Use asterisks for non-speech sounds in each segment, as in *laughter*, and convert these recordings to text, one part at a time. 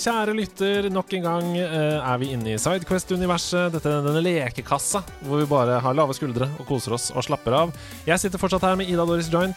Kjære lytter. Nok en gang eh, er vi inne i Sidequest-universet. Dette er denne lekekassa hvor vi bare har lave skuldre og koser oss og slapper av. Jeg sitter fortsatt her med Ida Doris Joint.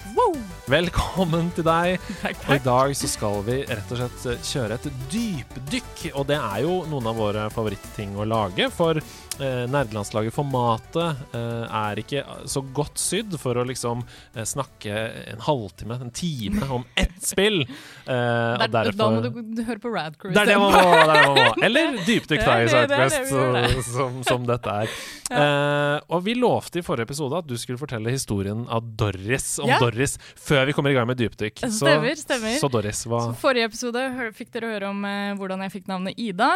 Velkommen til deg. *laughs* Og i dag så skal vi rett og slett eh, kjøre et dypdykk. Og det er jo noen av våre favorittting å lage. For eh, nerdelandslaget Formatet eh, er ikke så godt sydd for å liksom eh, snakke en halvtime, en time, *laughs* om ett spill. Eh, Der, da må du, du høre på Rad Crew. det er det man må! Det man må. Eller dypdykk da *laughs* i Sidequest, som, som dette er. Eh, og vi lovte i forrige episode at du skulle fortelle historien av Doris om Ja. Doris før vi kommer i gang med dypdykk. *laughs* Så, Stemmer, stemmer. så Doris, hva Så Forrige episode fikk dere høre om eh, hvordan jeg fikk navnet Ida.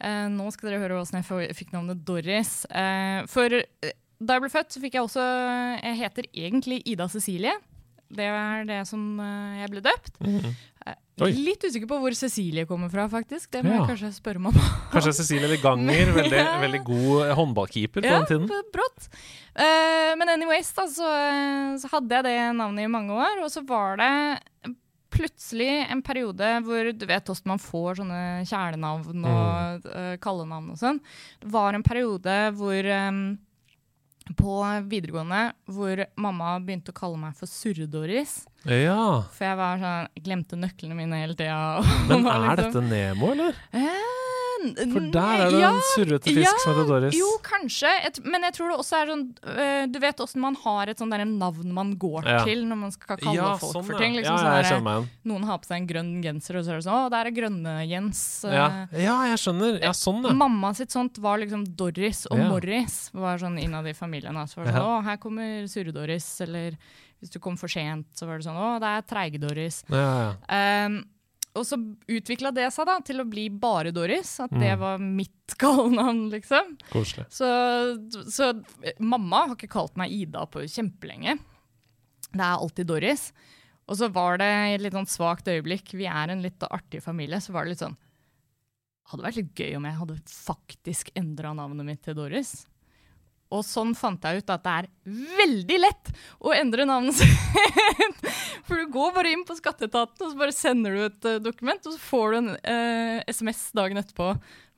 Eh, nå skal dere høre hvordan jeg fikk navnet Doris. Eh, for eh, da jeg ble født, så fikk jeg også Jeg heter egentlig Ida Cecilie. Det er det som eh, jeg ble døpt. Mhm. Eh, Oi. Litt usikker på hvor Cecilie kommer fra, faktisk. Det må Ja. jeg kanskje spørre meg om. Kanskje Cecilie Leganger, *laughs* veldig, Ja. veldig god eh, håndballkeeper på Ja, den tiden. Ja, brått. Uh, men anyways, da, så, eh, så hadde jeg det navnet i mange år, og så var det plutselig en periode hvor du vet hvordan man får sånne kjælenavn og eh, kallenavn og sånn. Det var en periode hvor eh, på videregående hvor mamma begynte å kalle meg for Surre-Doris. Ja. For jeg var sånn, glemte nøklene mine hele tida. *laughs* Men er dette Nemo, eller? For der er det ja, en surrete fisk ja, som heter Doris. Jo, kanskje. Et, men jeg tror det også er sånn øh, Du vet åssen man har et sånn navn man går Ja. til når man skal kalle folk sånn, for ting. Liksom, sånn der, noen har på seg en grønn genser, og så er det sånn Å, der er Grønne-Jens. Ja. øh. ja, jeg skjønner. Ja, sånn, ja. Mamma sitt sånt var liksom Doris og. Morris var sånn innad i familien. Det sånn. Å, her kommer Surre-Doris. Eller hvis du kom for sent, så var det sånn Å, det er Treige-Doris. ja, ja. Um, og så utvikla det seg da til å bli bare Doris. At det Mm. var mitt *laughs* kallenavn, liksom. Koselig. Så, så eh, mamma har ikke kalt meg Ida på kjempelenge. Det er alltid Doris. Og så var det i et litt sånn svakt øyeblikk, vi er en litt artig familie, så var det litt sånn Hadde vært litt gøy om jeg hadde faktisk endra navnet mitt til Doris. Og sånn fant jeg ut at det er veldig lett å endre navnet *laughs* sitt. For du går bare inn på skatteetaten og så bare sender du et eh, dokument, og så får du en eh, SMS dagen etterpå.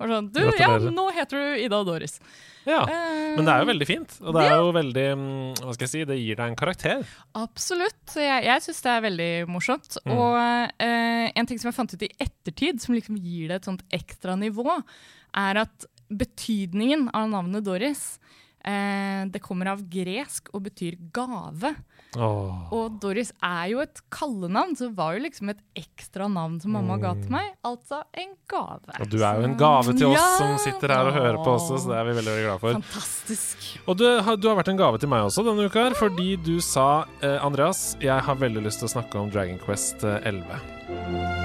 Og sånn, du, ja, nå heter du Ida Doris. Ja. Eh, Men det er jo veldig fint. Og det er jo veldig mm, Hva skal jeg si, det gir deg en karakter. Absolutt. Jeg, jeg syns det er veldig morsomt. Mm. Og eh, en ting som jeg fant ut i ettertid, som liksom gir det et sånt ekstra nivå, er at betydningen av navnet Doris eh, det kommer av gresk og betyr gave. Oh. Og Doris er jo et kallenavn, så det var jo liksom et ekstra navn som mamma ga til meg. Altså en gave. Mm. Og du er jo en gave til oss Ja! som sitter her og hører på også, så det er vi veldig, veldig glad for. Fantastisk. Og du, har- du har vært en gave til meg også denne uka, her, fordi du sa eh, Andreas, jeg har veldig lyst til å snakke om Dragon Quest eh, 11.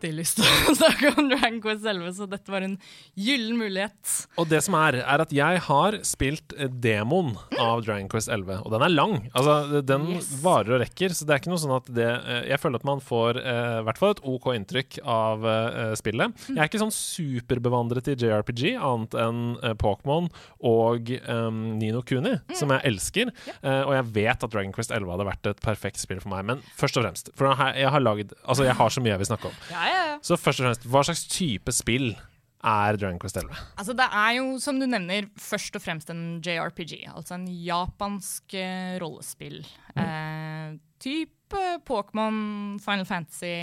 alltid lyst til å *laughs* snakke om Dragon Quest 11, så dette var en gyllen mulighet. Og det som er, er at jeg har spilt eh, demoen av Dragon Quest 11, og den er lang. Altså, den Yes. varer og rekker, så det er ikke noe sånn at det eh, Jeg føler at man får eh, hvert fall et OK inntrykk av eh, spillet. Mm. Jeg er ikke sånn superbevandret i JRPG, annet enn eh, Pokémon og um, Nino Kuni, Mm. som jeg elsker. Eh, og jeg vet at Dragon Quest 11 hadde vært et perfekt spill for meg, men først og fremst For jeg har laget Altså, jeg har så mye jeg vil snakke om. Ja, ja. Så først og fremst, hva slags type spill er Dragon Quest 11? Altså, det er jo, som du nevner, først og fremst en JRPG. Altså en japansk eh, rollespill. Eh, type Pokémon, Final Fantasy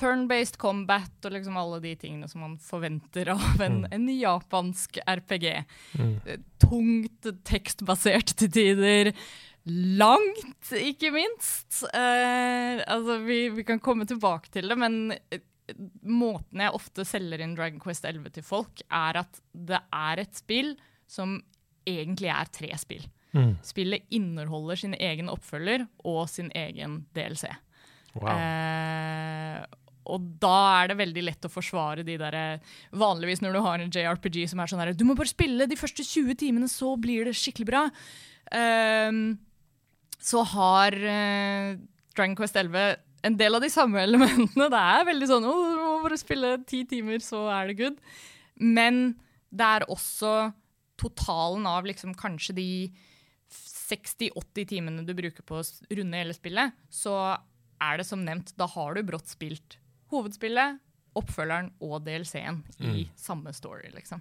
turn-based combat og liksom alle de tingene som man forventer av *laughs* en, en japansk RPG. Eh, Tungt, tekstbasert til tider. Langt, ikke minst. Eh, altså, vi, vi kan komme tilbake til det, men eh, måten jeg ofte selger inn Dragon Quest 11 til folk, er at det er et spill som egentlig er tre spill. Mm. Spillet inneholder sin egen oppfølger og sin egen DLC. Wow. Eh, og da er det veldig lett å forsvare de der Vanligvis når du har en JRPG som er sånn her Du må bare spille de første 20 timene, så blir det skikkelig bra. Eh, så har eh, Dragon Quest 11 en del av de samme *laughs* elementene. Det er veldig sånn Å, du må bare spille ti timer, så er det good. Men det er også totalen av liksom kanskje de 60-80 timene du bruker på å runde hele spillet, så er det som nevnt, da har du brått spilt hovedspillet, oppfølgeren og DLC-en i samme story, liksom.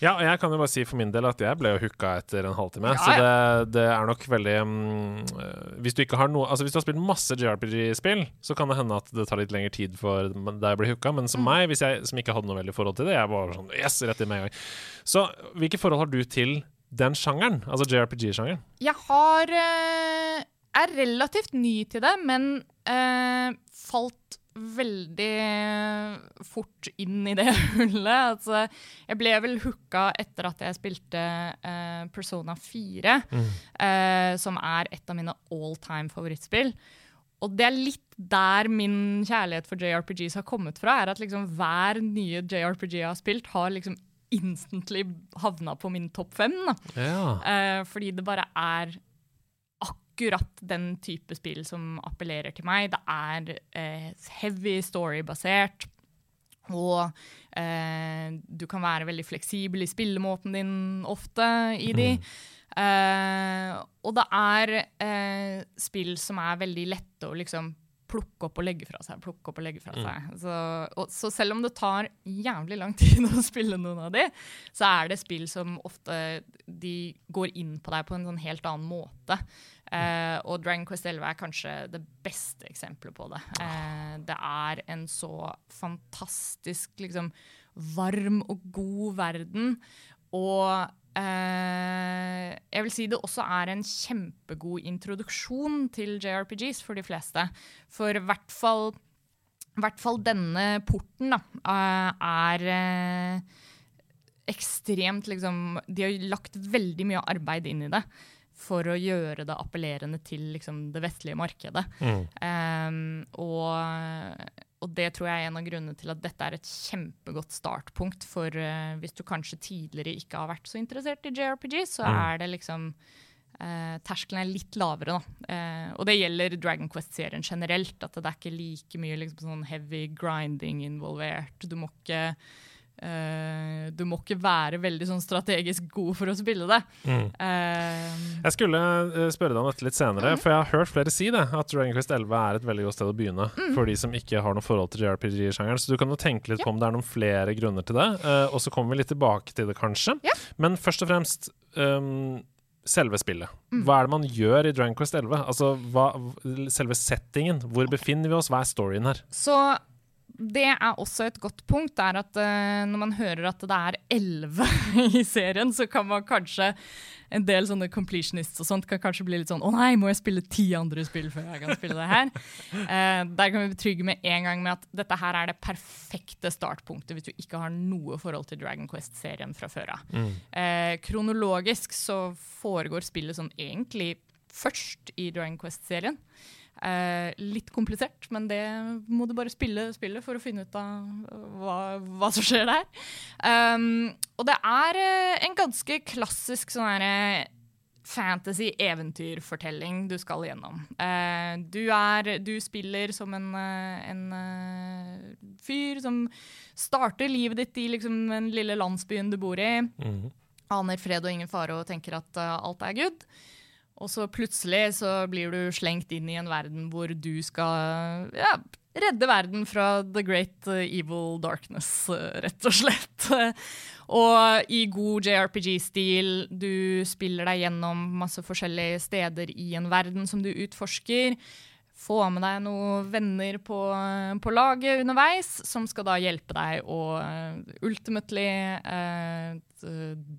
Ja, og jeg kan jo bare si for min del at jeg ble jo hooka etter en halvtime. Ja, Så det, det er nok veldig mm, øh, Hvis du ikke har noe Altså hvis du har spilt masse JRPG-spill, så kan det hende at det tar litt lengre tid for deg å bli hooka. Men som meg, hvis jeg som ikke hadde noe veldig forhold til det, jeg var sånn Yes, rett i med en gang. Så hvilke forhold har du til den sjangeren? Altså JRPG-sjangeren? Jeg har eh, er relativt ny til det, men eh, falt veldig fort inn i det *laughs* hullet. Altså, jeg ble vel hooka etter at jeg spilte uh, Persona 4, eh, som er et av mine all time favorittspill. Og det er litt der min kjærlighet for JRPGs har kommet fra. er at liksom Hver nye JRPG jeg har spilt, har liksom instantly havna på min topp fem. Ja. Uh, fordi det bare er akkurat den type spill som appellerer til meg. Det er eh, heavy story-basert. Og eh, du kan være veldig fleksibel i spillemåten din ofte i de. Eh, og det er eh, spill som er veldig lette å liksom plukke opp og legge fra seg. plukke opp og legge fra seg. Så, og, så selv om det tar jævlig lang *laughs* tid å spille noen av de, så er det spill som ofte de går inn på deg på en sånn helt annen måte. Eh, og Dragon Quest 11 er kanskje det beste eksempelet på det. Eh, det er en så fantastisk liksom, varm og god verden. Og eh, jeg vil si det også er en kjempegod introduksjon til JRPGs for de fleste. For i hvert fall, hvert fall denne porten da, er ekstremt liksom De har lagt veldig mye arbeid inn i det for å gjøre det appellerende til liksom, det vestlige markedet. Mm. Um, og, og det tror jeg er en av grunnene til at dette er et kjempegodt startpunkt for uh, hvis du kanskje tidligere ikke har vært så interessert i JRPG, så Mm. er det liksom uh, Terskelen er litt lavere, da. Uh, og det gjelder Dragon Quest-serien generelt. At det er ikke like mye liksom, sånn heavy grinding involvert. Du må ikke uh, du må ikke være veldig sånn strategisk god for å spille det. Mm. Uh, Jeg skulle eh, spørre deg om dette litt senere, for jeg har hørt flere si det. At Dragon Quest 11 er et veldig godt sted å begynne for de som ikke har noe forhold til JRPG-sjangeren. Så du kan jo tenke litt på om det er noen flere grunner til det. Uh, og så kommer vi litt tilbake til det, kanskje. Ja. Men først og fremst um, selve spillet. Hva er det man gjør i Dragon Quest 11? Altså, hva, selve settingen. Hvor befinner vi oss? Hva er storyen her? Så det er også et godt punkt, er at uh, når man hører at det er elleve *laughs* i serien, så kan man kanskje en del sånne completionists og sånt kan kanskje bli litt sånn Å nei, må jeg spille ti andre spill før jeg kan spille det her? uh, *laughs* der kan vi betrygge med en gang med at dette her er det perfekte startpunktet hvis du ikke har noe forhold til Dragon Quest-serien fra før av. Eh, kronologisk så foregår spillet sånn egentlig først i Dragon Quest-serien. Eh, litt komplisert, men det må du bare spille spillet for å finne ut av hva, hva som skjer der. Um, og det er eh, en ganske klassisk sånn herre fantasy-eventyrfortelling du skal gjennom. Eh, du, er, du spiller som en, eh, en eh, fyr som starter livet ditt i liksom, den lille landsbyen du bor i. Mhm. Aner fred og ingen fare og tenker at uh, alt er good. Og så plutselig så blir du slengt inn i en verden hvor du skal ja, redde verden fra the great uh, evil darkness, uh, rett og slett. *laughs* og i god JRPG-stil, du spiller deg gjennom masse forskjellige steder i en verden som du utforsker. Få med deg noen venner på, på laget underveis, som skal da hjelpe deg å uh, ultimately uh,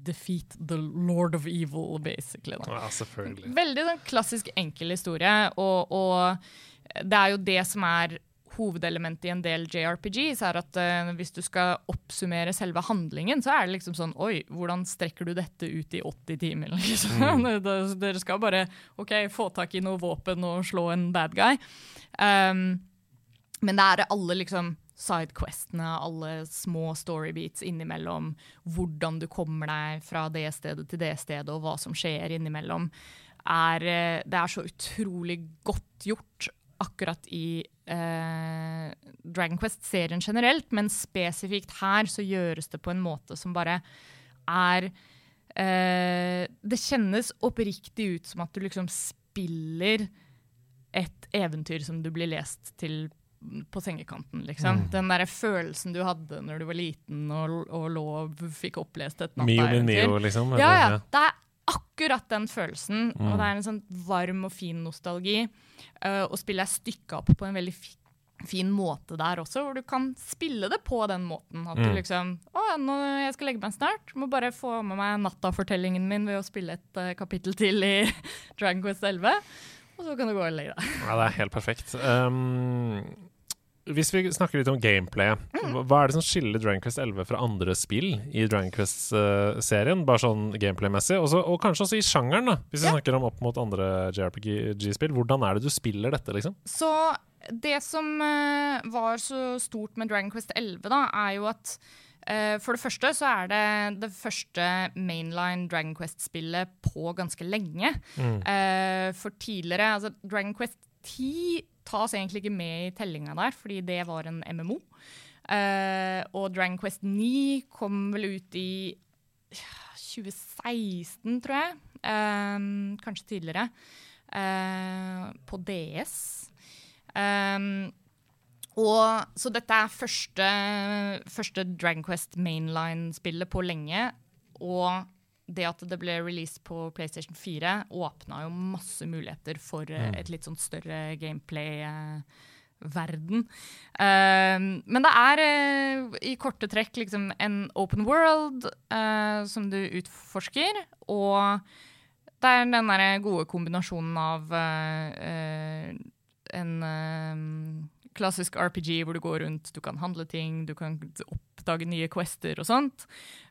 defeat the lord of evil, basically. Da. Ja, selvfølgelig. Veldig sånn klassisk enkel historie, og, og det er jo det som er hovedelementet i en del JRPGs er at uh, hvis du skal oppsummere selve handlingen, så er det liksom sånn Oi, hvordan strekker du dette ut i 80 timer? *laughs* Liksom? Mm. *laughs* Dere skal bare OK, få tak i noe våpen og slå en bad guy. Um, men det er alle liksom sidequestene, alle små storybeats innimellom, hvordan du kommer deg fra det stedet til det stedet, og hva som skjer innimellom, er, eh, det er så utrolig godt gjort akkurat i eh, Dragon Quest-serien generelt, men spesifikt her så gjøres det på en måte som bare er eh, Det kjennes oppriktig ut som at du liksom spiller et eventyr som du blir lest til på sengekanten, liksom. Mm. Den der følelsen du hadde når du var liten og, og lå fikk opplest et nattaeventyr. Mio min Mio, liksom? Ja, ja. Det er akkurat den følelsen. Mm. Og det er en sånn varm og fin nostalgi. Uh, og spillet er stykka opp på en veldig fi fin måte der også, hvor du kan spille det på den måten. At mm. du liksom Å, nå, jeg skal legge meg snart. Må bare få med meg nattafortellingen min ved å spille et uh, kapittel til i *laughs* Dragon Quest 11. Og så kan du gå og legge deg. Ja, det er helt perfekt. Um, hvis vi snakker litt om gameplay, mm. hva er det som skiller Dragon Quest 11 fra andre spill i Dragon Quest-serien? Bare sånn gameplay-messig, og kanskje også i sjangeren, da, hvis vi ja. snakker om opp mot andre JRPG-spill. Hvordan er det du spiller dette, liksom? Så det som uh, var så stort med Dragon Quest 11, da, er jo at uh, for det første så er det det første mainline Dragon Quest-spillet på ganske lenge. Mm. Uh, for tidligere, altså Dragon Quest 10 tas egentlig ikke med i tellinga der, fordi det var en MMO. Uh, eh, og Dragon Quest 9 kom vel ut i 2016, tror jeg. Um, kanskje tidligere. Uh, på DS. Um, og, så dette er første, første Dragon Quest mainline-spillet på lenge. Og det at det ble released på PlayStation 4, åpna jo masse muligheter for mm. et litt sånn større gameplay-verden. Uh, men det er uh, i korte trekk liksom en open world som du utforsker, og det er den der gode kombinasjonen av en klassisk RPG hvor du går rundt, du kan handle ting, du kan oppdage nye quester og sånt.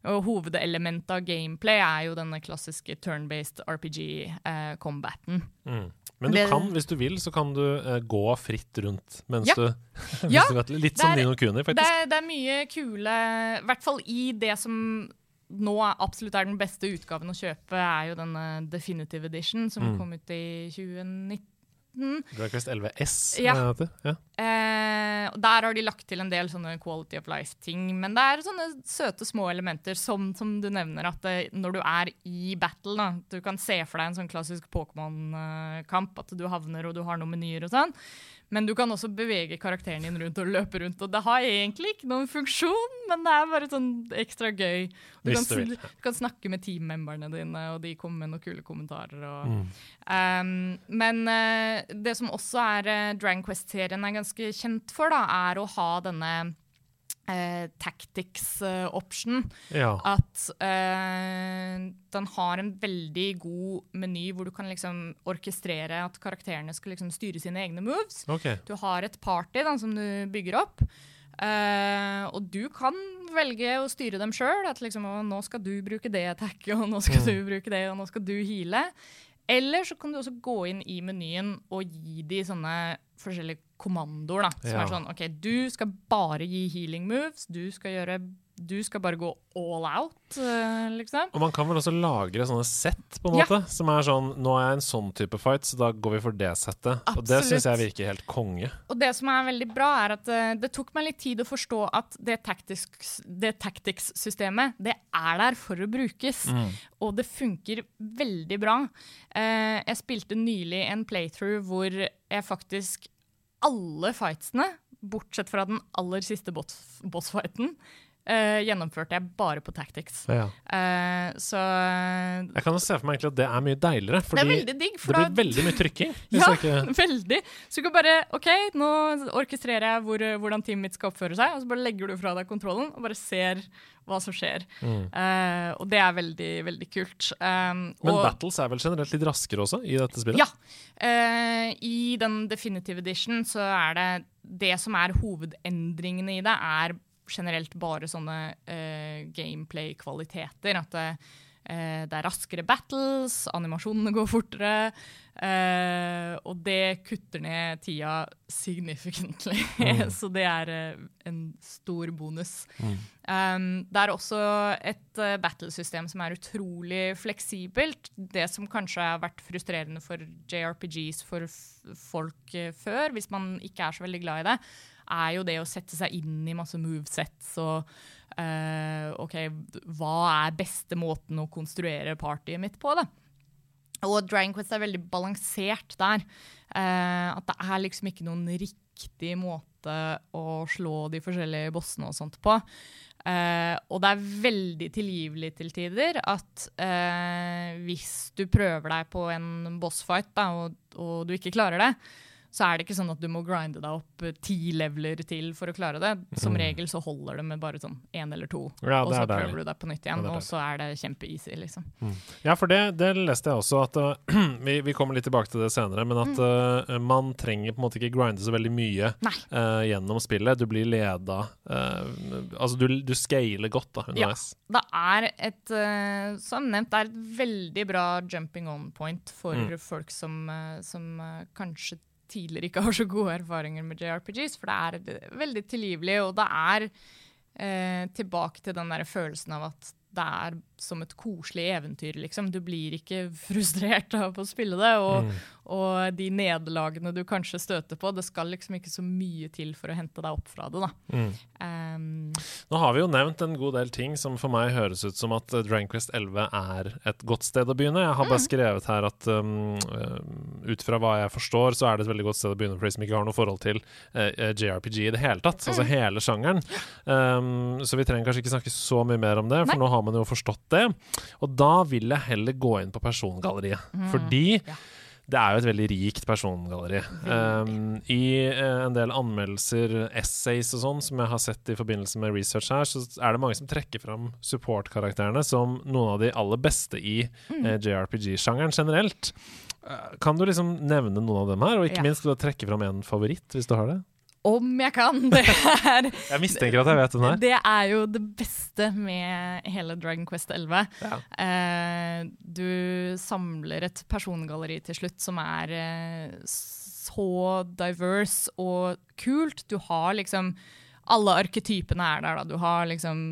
Og hovedelementet av gameplay er jo denne klassiske turn-based RPG-combaten. Eh, mm. Men du kan, hvis du vil, så kan du uh, gå fritt rundt mens ja. du, *laughs* ja, du Litt som Nino Kuni, faktisk. Det er, det er mye kule I hvert fall i det som nå absolutt er den beste utgaven å kjøpe, er jo denne Definitive Edition, som mm. kom ut i 2019. Dragonquest 11 S. Ja. ja. Eh, der har de lagt til en del sånne quality of life-ting. Men det er sånne søte små elementer som, som du nevner, at det, når du er i battle, da, du kan se for deg en sånn klassisk Pokémon-kamp, at du havner og du har noen menyer og sånn. Men du kan også bevege karakteren din rundt og løpe rundt. Og det har egentlig ikke noen funksjon, men det er bare sånn ekstra gøy. Du, kan, du, du kan, snakke med teammemberne dine, og de kommer med noen kule kommentarer. Og, mm. um, men uh, det som også er uh, Dragon Quest-serien er ganske kjent for, da, er å ha denne eh, tactics-option. Eh, ja. At eh, den har en veldig god meny hvor du kan liksom orkestrere at karakterene skal liksom styre sine egne moves. Okay. Du har et party da, som du bygger opp. Eh, og du kan velge å styre dem sjøl. At liksom, nå skal du bruke det attacket, og nå skal mm. du bruke det, og nå skal du heale. Eller så kan du også gå inn i menyen og gi de sånne forskjellige kommandoer. da, Som ja. er sånn OK, du skal bare gi healing moves. Du skal gjøre du skal bare gå all out, uh, liksom. Og man kan vel også lagre sånne sett, på en måte? Ja. Som er sånn Nå er jeg en sånn type fight, så da går vi for det settet. Absolutt. Og det syns jeg virker helt konge. Og det som er veldig bra, er at uh, det tok meg litt tid å forstå at det tactics-systemet, det er der for å brukes. Mm. Og det funker veldig bra. Uh, jeg spilte nylig en playthrough hvor jeg faktisk Alle fightsene, bortsett fra den aller siste bossfighten, eh, gjennomførte jeg bare på Tactics. Ja. Uh, så Jeg kan jo se for meg egentlig at det er mye deiligere, det fordi er veldig digg. det blir da, veldig mye trykking. *laughs* Ja. ikke veldig. Så du kan bare OK, nå orkestrerer jeg hvor, hvordan teamet mitt skal oppføre seg, og så bare legger du fra deg kontrollen og bare ser hva som skjer. mm. Uh, og det er veldig, veldig kult. Um, Men og, battles er vel generelt litt raskere også i dette spillet? Ja. Uh, I den definitive edition så er det Det som er hovedendringene i det, er generelt bare sånne uh, gameplay-kvaliteter. At det, uh, det er raskere battles, animasjonene går fortere. Uh, og det kutter ned tida significantly. Mm. *laughs* så det er eh, en stor bonus. Mm. Um, det er også et battlesystem som er utrolig fleksibelt. Det som kanskje har vært frustrerende for JRPGs for folk før, hvis man ikke er så veldig glad i det, er jo det å sette seg inn i masse movesets og uh, OK, hva er beste måten å konstruere partyet mitt på, da? Og Dragon Quest er veldig balansert der. Uh, at det er liksom ikke noen riktig måte å slå de forskjellige bossene og sånt på. Uh, og det er veldig tilgivelig til tider at uh, hvis du prøver deg på en bossfight da, og, og du ikke klarer det, så er det ikke sånn at du må grinde deg opp eh, ti leveler til for å klare det. Som Mm. regel så holder det med bare sånn én eller to, Ja, og så er prøver du deg på nytt igjen, er og så er det kjempe-easy, liksom. Ja, for det, det leste jeg også, at uh, *clears throat* vi, vi kommer litt tilbake til det senere, men at uh, man trenger på en måte ikke grinde så veldig mye Mm. Uh, gjennom spillet. Du blir leda Altså, du, du scaler godt da, underveis. Det er et, som nevnt, det er et veldig bra jumping on point for Mm. folk som, som kanskje tidligere ikke har så gode erfaringer med JRPGs, for det er veldig tilgivelig, og det er eh, tilbake til den der følelsen av at det er som et koselig eventyr, liksom. Du blir ikke frustrert av å spille det, og, Mm. og de nederlagene du kanskje støter på, det skal liksom ikke så mye til for å hente deg opp fra det, da. Mm. Um, Nå har vi jo nevnt en god del ting som for meg høres ut som at uh, Dragon Quest 11 er et godt sted å begynne. Jeg har bare skrevet her at um, uh, ut fra hva jeg forstår, så er det et veldig godt sted å begynne for de som ikke har noe forhold til uh, uh, JRPG i det hele tatt. Altså hele sjangeren. Um, så vi trenger kanskje ikke snakke så mye mer om det, for Nei. nå har man jo forstått det. Og da vil jeg heller gå inn på persongalleriet. Fordi ja. det er jo et veldig rikt persongalleri. Um, I uh, en del anmeldelser, essays og sånn, som jeg har sett i forbindelse med research her, så er det mange som trekker fram support-karakterene som noen av de aller beste i eh, JRPG-sjangeren generelt. Eh, kan du liksom nevne noen av dem her, og ikke Ja. minst trekke fram en favoritt, hvis du har det? Om jeg kan! *laughs* Det er, Jeg mistenker at jeg vet den her. det er jo det beste med hele Dragon Quest 11. Ja. Eh, du samler et persongalleri til slutt som er eh, så diverse og kult. Du har liksom Alle arketypene er der, da. Du har liksom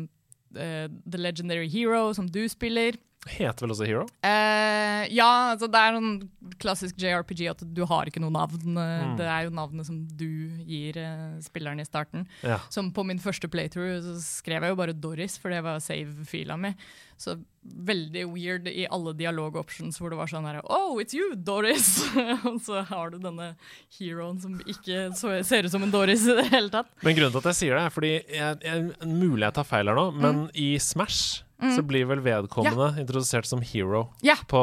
eh, The Legendary Hero, som du spiller. Heter vel også Hero? Uh, ja, altså det er sånn klassisk JRPG at du har ikke noe navn. eh, Mm. Det er jo navnet som du gir uh, spilleren i starten. Ja. Som på min første playthrough så skrev jeg jo bare Doris, for det var save-fila mi. Så veldig weird i alle dialog-options hvor det var sånn her Oh, it's you, Doris! *laughs* Og så har du denne heroen som ikke ser ut som en Doris i det hele tatt. Men grunnen til at jeg sier det, er fordi jeg, jeg, Mulig jeg tar feil her nå, men i Smash så blir vel vedkommende introdusert som hero Ja. på,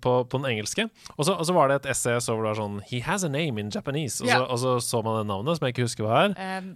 på, på den engelske. Og så, og så var det et essay så hvor det var sånn He has a name in Japanese. Og, Ja. så, og så så man det navnet, som jeg ikke husker hva er. Um,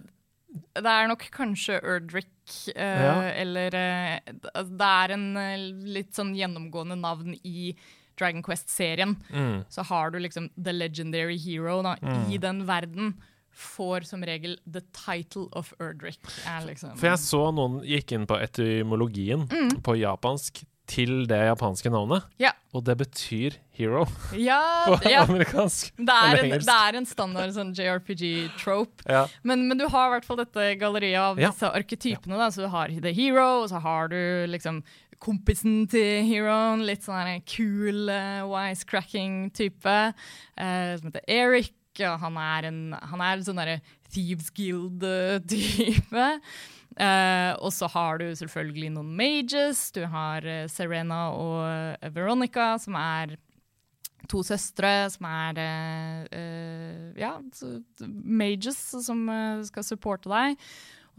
det er nok kanskje Erdrick, uh, Ja. eller uh, Det er en uh, litt sånn gjennomgående navn i Dragon Quest-serien. Mm. Så har du liksom The Legendary Hero da, i den verden. Får som regel the title of Erdrick. Er liksom, For jeg så noen gikk inn på etymologien på japansk til det japanske navnet, Ja. og det betyr hero ja, *laughs* på ja. amerikansk. Det, er en, det er en standard sånn JRPG-trope. Ja. Men, men du har i hvert fall dette galleriet av disse arketypene. Da. Så du har The Hero, og så har du liksom kompisen til heroen. Litt sånn cool, uh, wisecracking-type. Uh, som heter Eric. Og han er en, han er sånn derre Thieves Guild-type. *laughs* Uh, og så har du selvfølgelig noen mages. Du har eh, Serena og eh, Veronica, som er to søstre som er uh, eh, ja, mages som eh, skal supporte deg.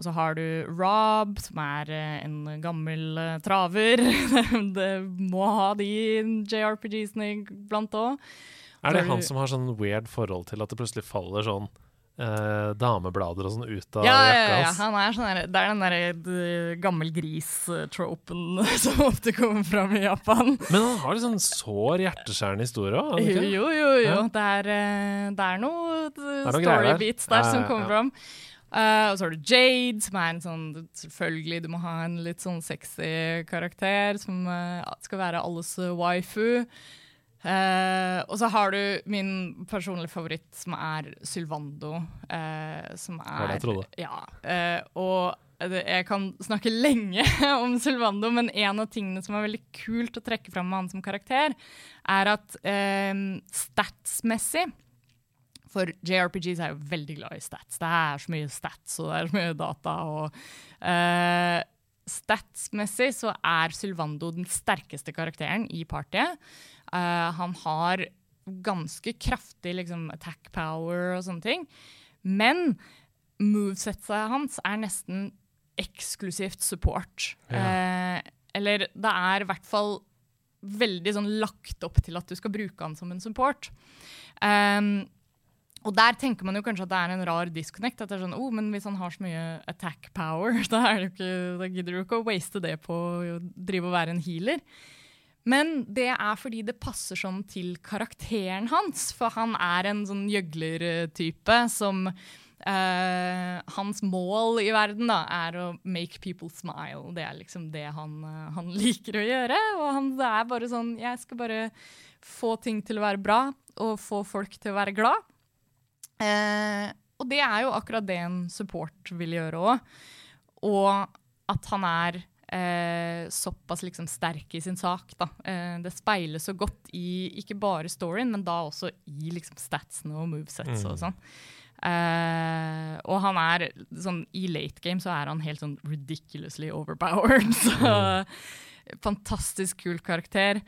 Og så har du Rob, som er eh, en gammel eh, traver. *laughs* det må ha de JRPG-ene blant òg. Er det han som har sånn weird forhold til at det plutselig faller sånn eh, dameblader og sånn ut av Ja, jakka hans? ja, ja. Han er sånn der, det er den derre de, gammel gris-tropen *laughs* som ofte kommer fram i Japan. Men han har sånn sår, hjerteskjærende historie òg? Jo, jo, jo. jo. Ja. Det, er, eh, det er noe er noe story greier der. der som kommer fram. Uh, og så har du Jade, som er en sånn Selvfølgelig, du må ha en litt sånn sexy karakter som uh, skal være alles eh, waifu. Eh, og så har du min personlige favoritt, som er Sylvando. Uh, som er det jeg. Ja. uh, og det, jeg kan snakke lenge *laughs* om Sylvando, men en av tingene som er veldig kult å trekke fram med han som karakter, er at statsmessig for JRPGs er jo veldig glad i stats. Det er så mye stats og det er så mye data. og Statsmessig så er Sylvando den sterkeste karakteren i partyet. Eh, han har ganske kraftig liksom, attack power og sånne ting. Men movesettet hans er nesten eksklusivt support. Eh, eller det er i hvert fall veldig sånn lagt opp til at du skal bruke han som en support. Um, og der tenker man jo kanskje at det er en rar disconnect. At det er sånn, oh, men Hvis han har så mye attack power, *laughs* da, ikke, da gidder du ikke å waste det på å drive og være en healer. Men det er fordi det passer sånn til karakteren hans. For han er en sånn gjøglertype som uh, Hans mål i verden da, er å make people smile. Det er liksom det han, eh, han *laughs* liker å gjøre. Og han det er bare sånn Jeg skal bare få ting til å være bra, og få folk til å være glad. Uh, og det er jo akkurat det en support vil gjøre òg. Og at han er eh, såpass liksom sterk i sin sak. Da. Eh, det speiler så godt i ikke bare storyen, men da også i liksom, statsene og movesets og sånn. Eh, og han er sånn I late game så er han helt sånn ridiculously overpowered. *laughs* Så fantastisk kul karakter.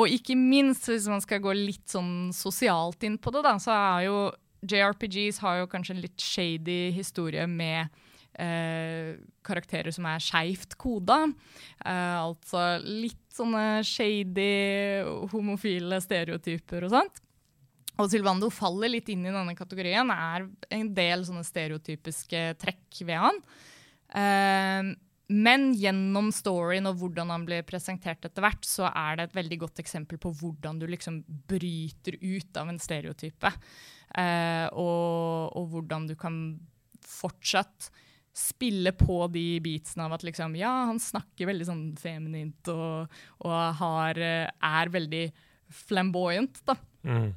Og ikke minst, hvis man skal gå litt sånn sosialt inn på det, da, så er jo JRPGs har jo kanskje en litt shady historie med eh, karakterer som er skeivt koda. Eh, altså litt sånne shady, homofile stereotyper og sånt. Og Sylvando faller litt inn i denne kategorien. er en del sånne stereotypiske trekk ved han. Eh, men gjennom storyen og hvordan han blir presentert etter hvert, så er det et veldig godt eksempel på hvordan du liksom bryter ut av en stereotype. Eh, og, og hvordan du kan fortsatt spille på de beatsene av at liksom, ja, han snakker veldig sånn feminint og, og har, eh, er veldig flamboyant, da. Mm.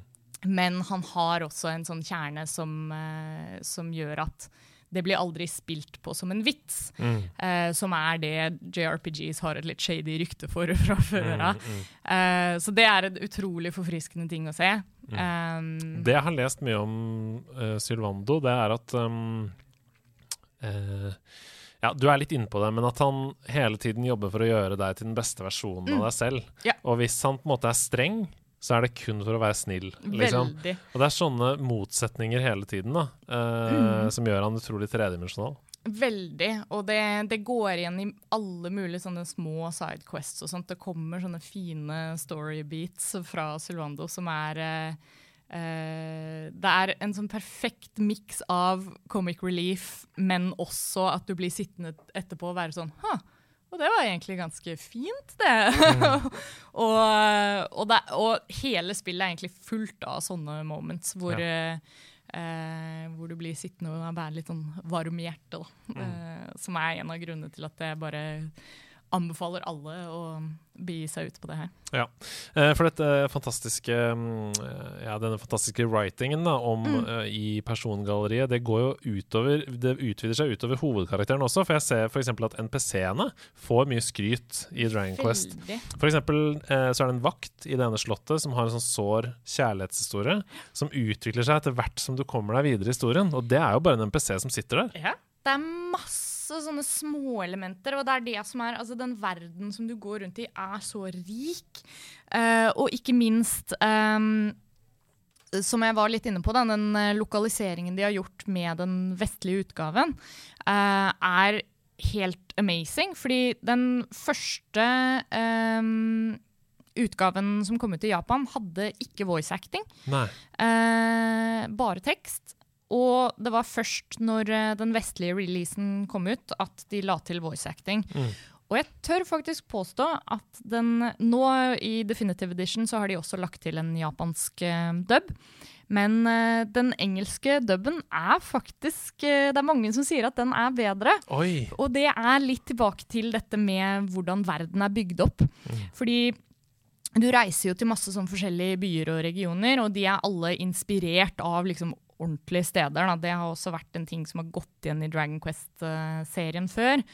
Men han har også en sånn kjerne som, eh, som gjør at det blir aldri spilt på som en vits. Mm. Eh, som er det JRPGs har et litt shady rykte for *laughs* fra før av. Mm, mm. Eh, så det er en utrolig forfriskende ting å se. Mm. Um, Det jeg har lest mye om uh, Sylvando, det er at um, eh, Ja, du er litt inne på det, men at han hele tiden jobber for å gjøre deg til den beste versjonen av deg selv. Mm. Ja. Og hvis han på en måte er streng, så er det kun for å være snill. Liksom. Veldig. Og det er sånne motsetninger hele tiden da, eh, Mm. som gjør han utrolig tredimensjonal. Veldig. Og det, det går igjen i alle mulige sånne små sidequests og sånt. Det kommer sånne fine storybeats fra Sylvando som er eh, eh, Det er en sånn perfekt miks av comic relief, men også at du blir sittende etterpå og være sånn Hå, og det var egentlig ganske fint, det. *laughs* og, og, det. og hele spillet er egentlig fullt av sånne moments hvor, eh, uh, hvor du blir sittende og være litt sånn varm i hjertet. Da. Uh, som er en av grunnene til at jeg bare anbefaler alle å begi seg ut på det her. Ja, eh, for dette fantastiske mm, eh, Ja, denne fantastiske writingen da, om, Mm. eh, i persongalleriet, det går jo utover Det utvider seg utover hovedkarakteren også, for jeg ser f.eks. at NPC-ene får mye skryt i Dragon Quest. For eksempel så er det en vakt i det ene slottet som har en sånn sår kjærlighetshistorie, som utvikler seg etter hvert som du kommer deg videre i historien, og det er jo bare en NPC som sitter der. Ja. Det er masse sånne småelementer, og det er det som er Altså, den verden som du går rundt i, er så rik. Uh, og ikke minst um, som jeg var litt inne på, da, den eh, lokaliseringen de har gjort med den vestlige utgaven, uh, er helt amazing. Fordi den første um, utgaven som kom ut i Japan, hadde ikke voice acting. Eh, bare tekst. Og det var først når eh, den vestlige releasen kom ut, at de la til voice acting. Mm. Og jeg tør faktisk påstå at den Nå i Definitive Edition så har de også lagt til en japansk uh, dub. Men uh, den engelske dubben er faktisk uh, Det er mange som sier at den er bedre. Oi. Og det er litt tilbake til dette med hvordan verden er bygd opp. Fordi du reiser jo til masse sånn forskjellige byer og regioner, og de er alle inspirert av liksom ordentlige steder. Da. Det har også vært en ting som har gått igjen i Dragon Quest-serien før.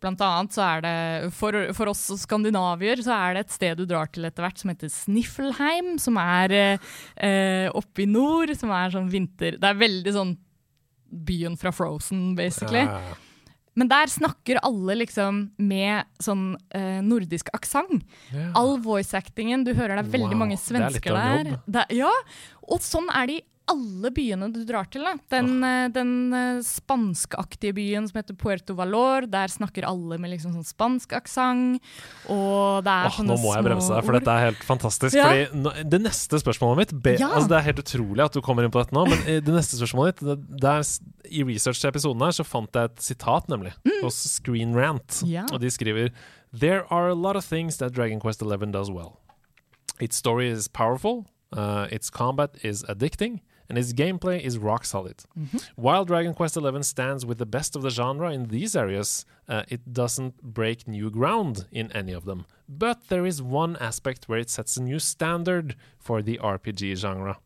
Blant annet så er det, for, for oss skandinavier, så er det et sted du drar til etter hvert som heter Sniffelheim, som er eh, oppe i nord, som er sånn vinter... Det er veldig sånn byen fra Frozen, basically. Ja, ja, ja. Men der snakker alle liksom med sånn eh, nordisk aksent. Ja. All voice-actingen, du hører det er veldig Wow, mange det er litt av en der. jobb. Det, ja, og sånn er det i alle byene du drar til. Da. Den, oh. den eh, spanskaktige byen som heter Puerto Valor, der snakker alle med liksom sånn spansk aksent. Og det er oh, sånne nå må jeg bremse deg, for dette er helt fantastisk. Ja. Fordi Det neste spørsmålet mitt be, Ja. altså Det er helt utrolig at du kommer inn på dette nå, men eh, det neste spørsmålet ditt der, I research til episoden her så fant jeg et sitat, nemlig, hos Screen Rant. Mm. Ja. Og de skriver There are a lot of things that Dragon Quest 11 does well. Its story is powerful, uh, its combat is addicting, and its gameplay is rock solid. While Dragon Quest XI stands with the best of the genre in these areas, uh, it doesn't break new ground in any of them. But there is one aspect where it sets a new standard for the RPG genre.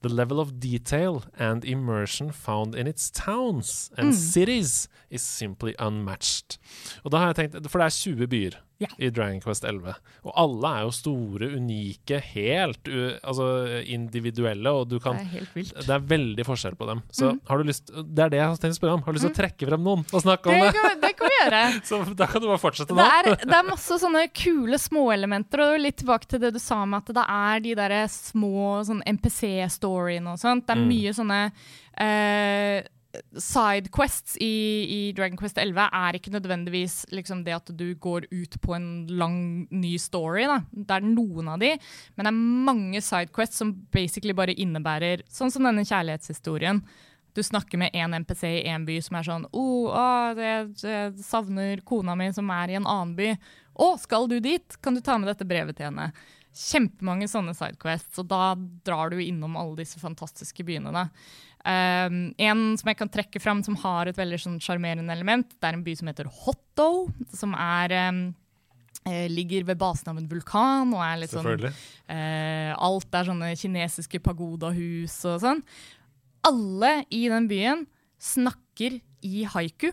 The level of detail and immersion found in its towns and cities is simply unmatched. Og da har jeg tenkt, For det er 20 byer Ja. i Dragon Quest 11, og alle er jo store, unike, helt u altså individuelle, og du Det er det er veldig forskjell på dem. Så Mm. har du lyst Det er det jeg har tenkt å spørre om. Har du lyst til å trekke frem noen og snakke om Det det? kan, det kan vi gjøre. *laughs* Så da kan du bare fortsette Det er, det er masse sånne kule småelementer, og litt tilbake til det du sa med at det er de der små sånn MPC-storyene og sånt. Det er Mm. mye sånne eh, Sidequests i, i Dragon Quest 11 er ikke nødvendigvis liksom det at du går ut på en lang, ny story. Da. Det er noen av de, men det er mange sidequests som basically bare innebærer Sånn som denne kjærlighetshistorien. Du snakker med en NPC i en by som er sånn oh, ah, jeg, jeg savner kona mi som er i en annen by. Å, skal du dit? Kan du ta med dette brevet til henne? Kjempemange sånne sidequests, og da drar du innom alle disse fantastiske byene. Da. Um, en som jeg kan trekke fram som har et veldig sånn element, det er en by som heter Hotto, som er um, ligger ved basen av en vulkan og er litt sånn. Eh, alt er sånne kinesiske pagodahus og sånn. Alle i den byen snakker i haiku.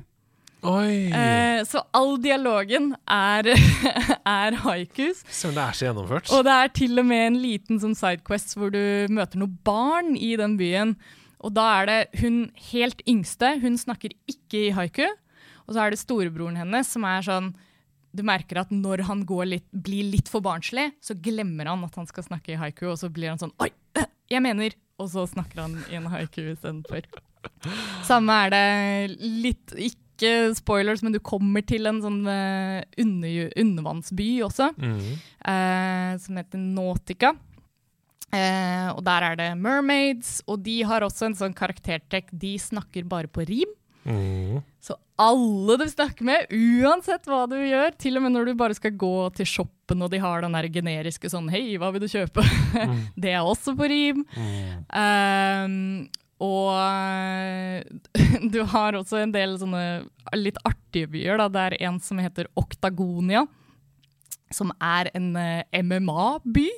Eh, så all dialogen er, *laughs* er haikus. Som det er så gjennomført. Og det er til og med en liten sånn sidequest hvor du møter noen barn i den byen. Og da er det hun helt yngste, hun snakker ikke i haiku. Og så er det storebroren hennes som er sånn Du merker at når han går litt, blir litt for barnslig, så glemmer han at han skal snakke i haiku, og så blir han sånn Oi, *clears throat* jeg mener Og så snakker han i en haiku istedenfor. Samme er det litt Ikke spoilers, men du kommer til en sånn uh, under, undervannsby også mm -hmm. uh, som heter Nautica. Eh, og der er det mermaids, og de har også en sånn karaktertrekk. De snakker bare på rim. Mm. Så alle du snakker med, uansett hva du gjør, til og med når du bare skal gå til shoppen og de har den der generiske sånn Hei, hva vil du kjøpe? *laughs* det er også på rim. Mm. Eh, og *laughs* du har også en del sånne litt artige byer. Da. Det er en som heter Oktagonia, som er en eh, MMA-by.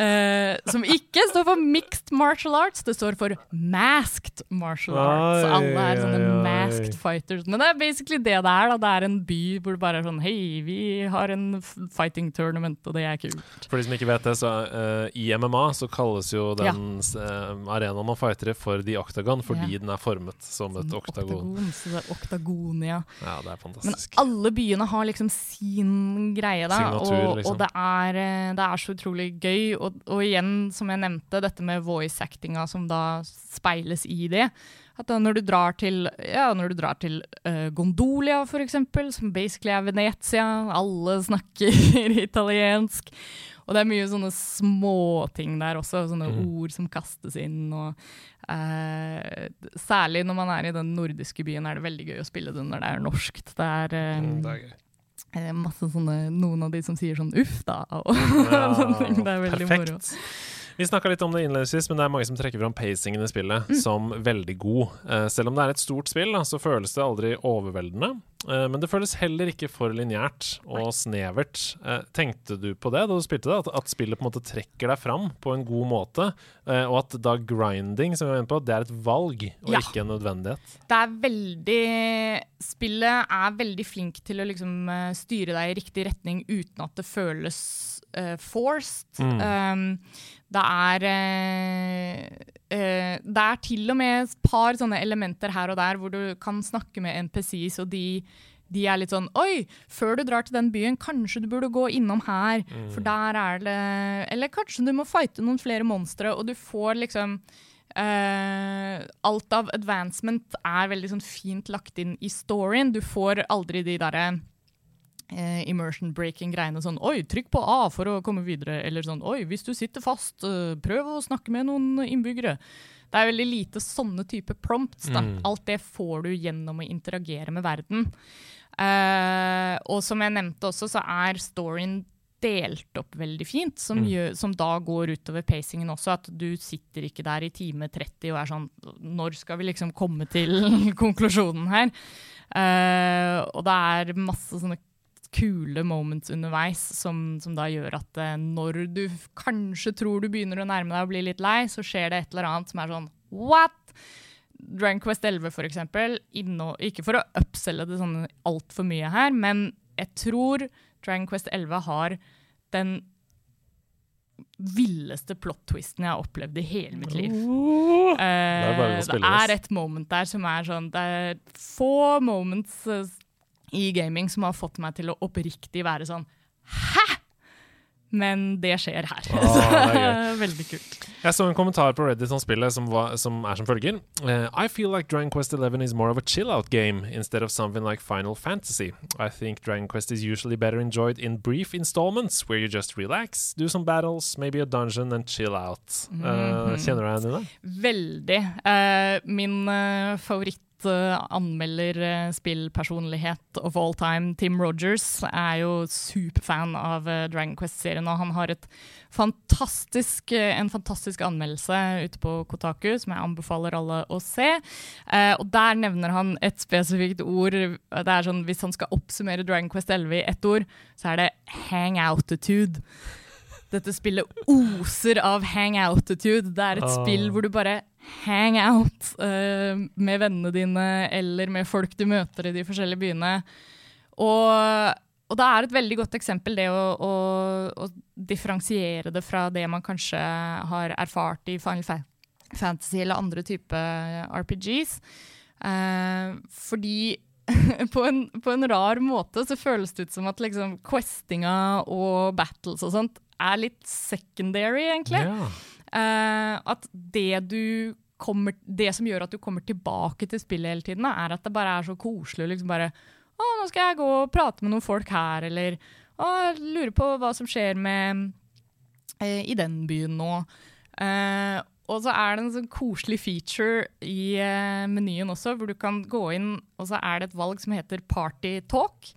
eh, som ikke står for mixed martial arts, det står for masked martial arts. Oi, Alle er sånne oi, oi. masked fighters. Men det er basically det det er. Da. Det er en by hvor det bare er sånn Hei, vi har en fighting tournament, og det er kult. For de som ikke vet det, så uh, i MMA så kalles jo Ja. den eh, arenaen man fighter i, for the octagon, fordi Ja. den er formet som et Sånn oktagon. Så det er Oktagonia. Ja, det er fantastisk. Men alle byene har liksom sin greie. da. Signatur, og, liksom. og det, er, eh, det er så utrolig gøy. Og, og igjen, som jeg nevnte, dette med voice-actinga som da speiles i det. At når du drar til, ja, du drar til uh, Gondolia, for eksempel, som basically er Venezia, alle *laughs* snakker italiensk. Og det er mye sånne småting der også, sånne Mm. ord som kastes inn. og eh, Særlig når man er i den nordiske byen, er det veldig gøy å spille det når det er norskt. Det er, eh, Mm, det er masse sånne, noen av de som sier sånn 'uff, da'. Og Ja, sånne *laughs* ting. Det er veldig perfekt. moro. Vi snakka litt om det innledningsvis, men det er mange som trekker fram pacingen i spillet Mm. som veldig god. Eh, selv om det er et stort spill, så føles det aldri overveldende. Eh, men det føles heller ikke for lineært og snevert. Eh, tenkte du på det da du spilte det? At, spillet på en måte trekker deg fram på en god måte? Og at da grinding, som vi var inne på, det er et valg og Ja. ikke en nødvendighet? Det er veldig Spillet er veldig flink til å liksom styre deg i riktig retning uten at det føles uh, forced. Mm. Um, det er eh, eh, Det er til og med et par sånne elementer her og der hvor du kan snakke med NPCs, og de de er litt sånn Oi, før du drar til den byen, kanskje du burde gå innom her. For der er det Eller kanskje du må fighte noen flere monstre, og du får liksom Uh, Alt av advancement er veldig sånn fint lagt inn i storyen. Du får aldri de derre eh, immersion breaking greiene sånn Oi, trykk på A for å komme videre. Eller sånn Oi, hvis du sitter fast, eh, prøv å snakke med noen innbyggere. Det er veldig lite sånne type prompts. Da. Mm. Alt det får du gjennom å interagere med verden. Eh, og som jeg nevnte også, så er storyen delt opp veldig fint, som, Mm. gjør, som da går utover pacingen også. At du sitter ikke der i time 30 og er sånn Når skal vi liksom komme til *laughs* konklusjonen her? Uh, og det er masse sånne kule moments underveis som, som da gjør at eh, når du kanskje tror du begynner å nærme deg og bli litt lei, så skjer det et eller annet som er sånn What? Dragon Quest 11 for eksempel, inno, ikke for å upselle det sånn altfor mye her, men jeg tror Dragon Quest 11 har den villeste plot-twisten jeg har opplevd i hele mitt liv. Uh, det, er det er et moment der som er sånn Det er få moments eh, i gaming som har fått meg til å oppriktig være sånn Hæ?! Men det skjer her. Ah, Så det. *laughs* Veldig kult. Jeg så en kommentar på Reddit om spillet som, var, som er som følger. Uh, I feel like Dragon Quest 11 is more of a chill-out game instead of something like Final Fantasy. I think Dragon Quest is usually better enjoyed in brief installments, where you just relax, do some battles, maybe a dungeon, and chill out. Uh, mm -hmm. kjenner du deg igjen i det? Veldig. Uh, min uh, favoritt-anmelder-spillpersonlighet of all time, Tim Rogers, er jo superfan av eh, Dragon Quest-serien, og han har fantastisk, eh, en fantastisk anmeldelse ute på Kotaku, som jeg anbefaler alle å se. Eh, og der nevner han et spesifikt ord. Det er sånn, Hvis han skal oppsummere Dragon Quest 11 i ett ord, så er det hangoutitude. Dette spillet oser av hangoutitude. Det er et oh. spill hvor du bare hang out uh, med vennene dine eller med folk du møter i de forskjellige byene. Og, og det er et veldig godt eksempel, det å, å, å differensiere det fra det man kanskje har erfart i Final Fantasy eller andre typer RPGs. Uh, fordi *laughs* på en, på en rar måte så føles det ut som at liksom questinga og battles og sånt er litt secondary, egentlig. Ja. Uh, at det du kommer Det som gjør at du kommer tilbake til spillet hele tiden, er at det bare er så koselig. Liksom bare Å, nå skal jeg gå og prate med noen folk her, eller Å, jeg lurer på hva som skjer med eh, i den byen nå. Eh, og så er det en sånn koselig feature i eh, menyen også, hvor du kan gå inn, og så er det et valg som heter Party Talk.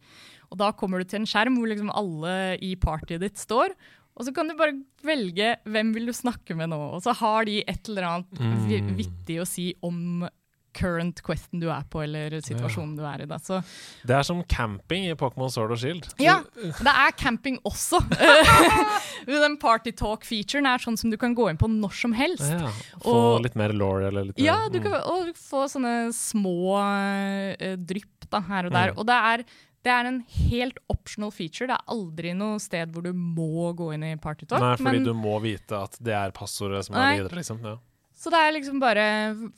Og da kommer du til en skjerm hvor liksom alle i partyet ditt står. Og så kan du bare velge hvem vil du snakke med nå. Og så har de et eller annet Mm. vittig å si om current questen du er på, eller situasjonen du er i. Da. Så Det er som camping i Pokémon Sword og Shield. ja, det er camping også. *laughs* Den party talk-featuren er sånn som du kan gå inn på når som helst. Ja, Få Og- litt mer law eller litt Ja, mer du kan og få sånne små uh, drypp da, her og der. Mm. Og det er, det er en helt optional feature. Det er aldri noe sted hvor du må gå inn i party talk. Nei, fordi men du må vite at det er passordet som er videre, liksom. Ja. Så det er liksom bare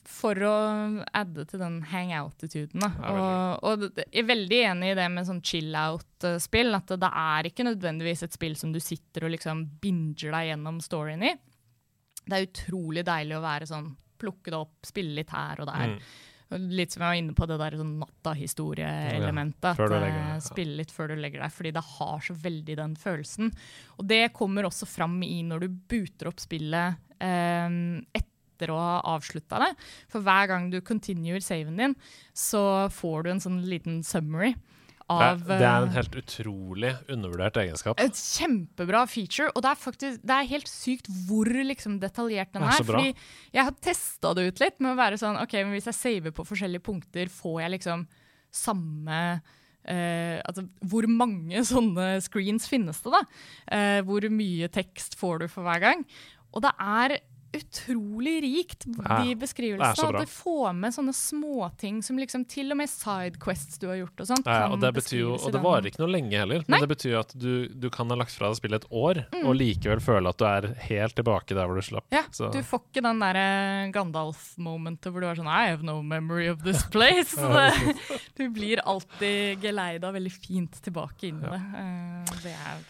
for å adde til den hangout-attituden. Ja, og, og jeg er veldig enig i det med sånn chill-out-spill. At det er ikke nødvendigvis et spill som du sitter og liksom binger deg gjennom storyen i. Det er utrolig deilig å være sånn, plukke det opp, spille litt her og der. Mm. Litt som jeg var inne på det der sånn natta-historieelementet. du legger eh, ja. Spille litt før du legger deg, fordi det har så veldig den følelsen. Og det kommer også fram i når du booter opp spillet eh, etter å ha avslutta det. For hver gang du continuer saven din, så får du en sånn liten summary av det, det er en eh, helt utrolig undervurdert egenskap. et kjempebra feature, og det er faktisk Det er helt sykt hvor liksom detaljert den er er. fordi jeg har testa det ut litt med å være sånn OK, men hvis jeg saver på forskjellige punkter, får jeg liksom samme Uh, altså, hvor mange *laughs* sånne screens finnes det, da? Uh, hvor mye tekst får du for hver gang? Og det er utrolig rikt, Ja, de beskrivelsene. At du får med sånne småting som liksom til og med sidequests du har gjort og sånt. Ja, og det betyr jo, og det varer ikke noe lenge heller, Nei. men det betyr jo at du, du kan ha lagt fra deg spillet et år, Mm. og likevel føle at du er helt tilbake der hvor du slapp. Ja, Så- du får ikke den der eh, Gandalf-momentet hvor du er sånn I have no memory of this place. *laughs* Det, *laughs* du blir alltid geleida veldig fint tilbake inn i det. Eh, det er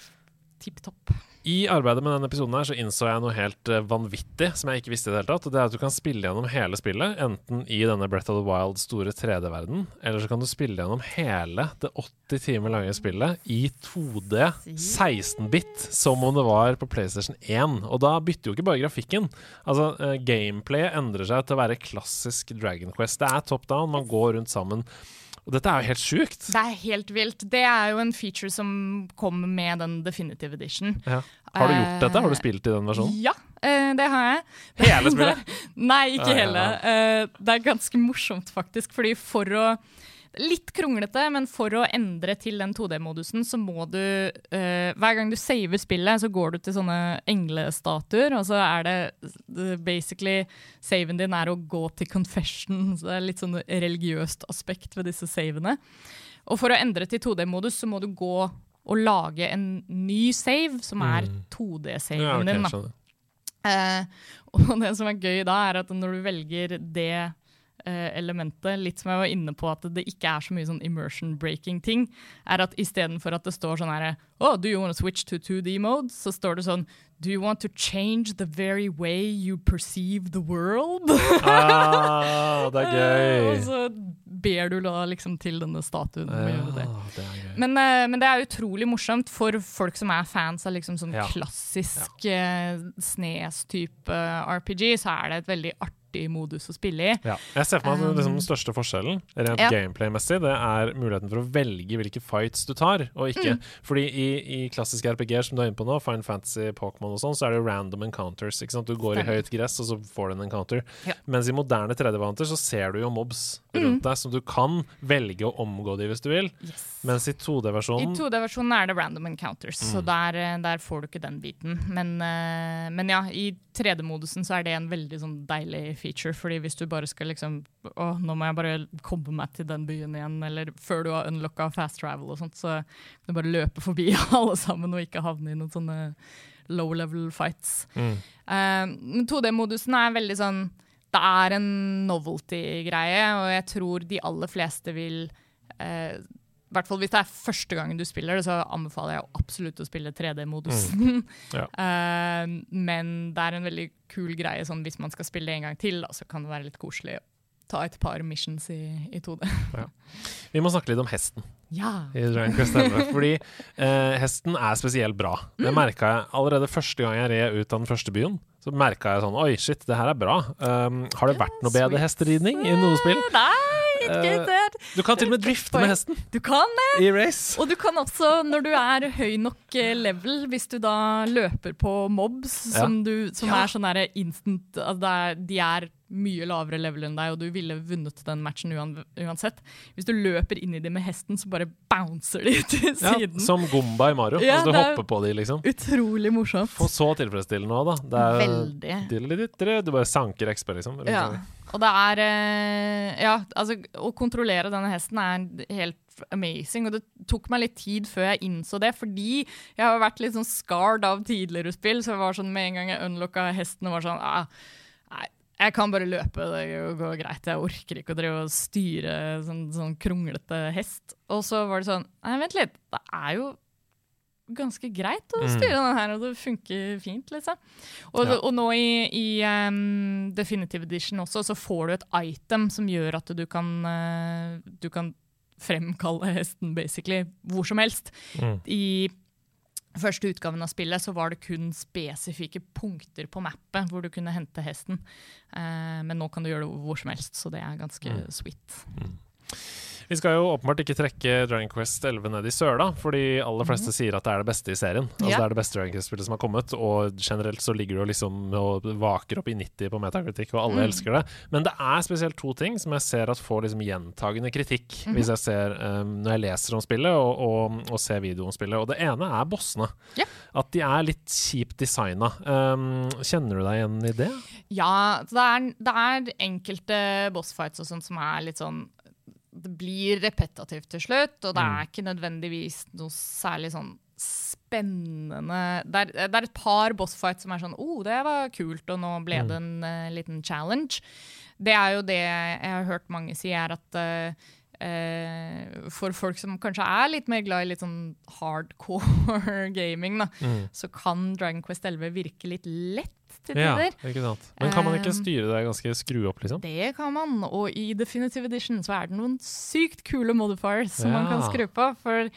tipp topp. I arbeidet med denne episoden her så innså jeg noe helt eh, vanvittig som jeg ikke visste i det hele tatt. Det er at du kan spille gjennom hele spillet, enten i denne Breath of the Wild store 3D-verden, eller så kan du spille gjennom hele det 80 timer lange spillet i 2D 16-bit, som om det var på PlayStation 1. Og da bytter jo ikke bare grafikken. Altså, uh, Gameplayet endrer seg til å være klassisk Dragon Quest. Det er top down, man går rundt sammen. Og dette er jo helt sjukt. Det er helt vilt. Det er jo en feature som kom med den definitive edition. Ja. Har du gjort Eh, dette? Har du spilt i den versjonen? Ja, eh, det har jeg. Hele spillet? *laughs* Nei, ikke hele. Eh, det er ganske morsomt, faktisk. Fordi for å Litt kronglete, men for å endre til den 2D-modusen, så må du uh, Hver gang du saver spillet, så går du til sånne englestatuer, og så er det basically Saven din er å gå til confession. Så det er litt sånn religiøst aspekt ved disse savene. Og for å endre til 2D-modus, så må du gå og lage en ny save, som er Mm. 2D-saven Ja, okay, din. Da. Eh, og det som er gøy da, er at når du velger det elementet, litt som jeg var inne på at det ikke er så mye sånn immersion breaking ting, er at istedenfor at det står sånn herre Oh, do you want to switch to 2D mode? Så står det sånn Do you want to change the very way you perceive the world? Ah, det er *laughs* gøy. og så ber du da liksom til denne statuen om å gjøre det. Det. Men, eh, men det er utrolig morsomt for folk som er fans av liksom sånn Ja. klassisk ja. Snes-type RPG, så er det et veldig artig modus å spille i. Ja. Jeg ser for meg at liksom, Um, den største forskjellen rent ja. gameplay-messig, det er muligheten for å velge hvilke fights du tar, og ikke. Mm. Fordi i, i klassiske RPG-er som du er inne på nå, Fine Fantasy, Pokémon og sånn, så er det random encounters. Ikke sant? Du går i høyt gress, og så får du en encounter. Ja. Mens i moderne 3D-vanter så ser du jo mobs rundt deg, som du kan velge å omgå de hvis du vil. Mens i I 2D-versjonen I 2D-versjonen er det random encounters, så Mm. der, eh, der får du ikke den biten. Men, eh, men ja, i 3D-modusen så er det en veldig sånn deilig feature, fordi hvis du bare skal liksom Å, nå må jeg bare komme meg til den byen igjen, eller før du har unlocka fast travel og sånt, så kan du bare løpe forbi *laughs* alle sammen og ikke havne i noen sånne low level fights. mm. Uh, Men 2D-modusen er veldig sånn Det er en novelty-greie, og jeg tror de aller fleste vil eh, I hvert fall hvis det er første gangen du spiller det, så anbefaler jeg absolutt å spille 3D-modusen. *laughs* Ja. uh, men det er en veldig kul greie sånn hvis man skal spille det en gang til, da, så kan det være litt koselig å ta et par missions i, i 2D. Vi må snakke litt om hesten. Ja. i Dragon Quest 11. Fordi uh, hesten er spesielt bra. Det Mm. merka jeg allerede første gang jeg red ut av den første byen. Så merka jeg sånn Oi, shit, det her er bra. Um, har det vært noe bedre hesteridning i noe spill? Nei, Eh. Du kan til og med drifte med hesten Du kan det! i race. Og du kan også, når du er høy nok eh, level, hvis du da løper på mobs Ja. som, du, som Ja. er sånn derre instant altså det er, De er mye lavere level enn deg, og du ville vunnet den matchen uansett. Hvis du løper inn i dem med hesten, så bare bouncer de *laughs* til siden. Ja, som Gomba i Mario. Ja, altså, du er- hopper på de, liksom. Utrolig morsomt. For så tilfredsstillende òg, da. Det er, Veldig. Du bare sanker XP, liksom. Ja. Og det er eh, Ja, altså, å kontrollere denne hesten er helt amazing. Og det tok meg litt tid før jeg innså det, fordi jeg har vært litt sånn scarred av tidligere spill. Så jeg var sånn med en gang jeg unlocka hesten og var sånn ah, jeg kan bare løpe, det går greit. Jeg orker ikke å drive og styre sånn, sånn kronglete hest. Og så var det sånn Nei, vent litt. Det er jo ganske greit å Mm. styre den her, og det funker fint, liksom. Og, Ja. og nå i, i um, Definitive Edition også, så får du et item som gjør at du kan, uh, du kan fremkalle hesten basically hvor som helst. Mm. I første utgaven av spillet så var det kun spesifikke punkter på mappet hvor du kunne hente hesten. Eh, men nå kan du gjøre det hvor som helst, så det er ganske Mm. sweet. Vi skal jo åpenbart ikke trekke Dragon Quest 11 ned i søla, fordi aller fleste sier at det er det beste i serien. Altså. Ja. Det er det beste Dragon Quest-spillet som har kommet, og generelt så ligger det liksom og vaker opp i 90 på metakritikk, og alle Mm. elsker det. Men det er spesielt to ting som jeg ser at får liksom gjentagende kritikk mm. hvis jeg ser um, når jeg leser om spillet og, og, og ser video om spillet. Og det ene er bossene. Ja. At de er litt kjipt designa. Um, kjenner du deg igjen i det? Ja, det er, det er enkelte bossfights og sånt som er litt sånn Det blir repetitivt til slutt, og det Mm. er ikke nødvendigvis noe særlig sånn spennende Det er, det er et par bossfights som er sånn oh, det var kult, og nå ble Mm. det en uh, liten challenge. Det er jo det jeg har hørt mange si, er at eh, eh, for folk som kanskje er litt mer glad i litt sånn hardcore *laughs* gaming, da, Mm. så kan Dragon Quest 11 virke litt lett til Ja, tider. ikke sant. Men kan man ikke Um, styre det ganske skru opp, liksom? Det kan man, og i Definitive Edition så er det noen sykt kule modifiers som man kan skru på. For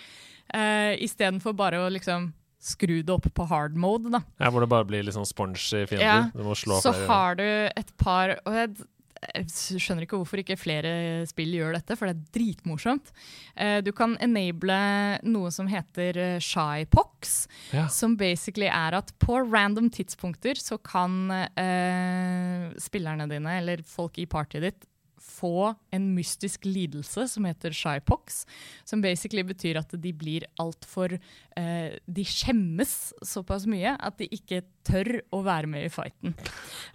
eh, istedenfor bare å liksom skru det opp på hard mode, da, Ja, Hvor det bare blir litt sånn sponge i fiender? Ja, Du må slå så flere har du et par og jeg, jeg skjønner ikke hvorfor ikke flere spill gjør dette, for det er dritmorsomt. Eh, du kan enable noe som heter eh, shypox, Ja. som basically er at på random tidspunkter så kan eh, spillerne dine, eller folk i partyet ditt, få en mystisk lidelse som heter shypox, som basically betyr at de blir altfor eh, De skjemmes såpass mye at de ikke tør å være med i fighten.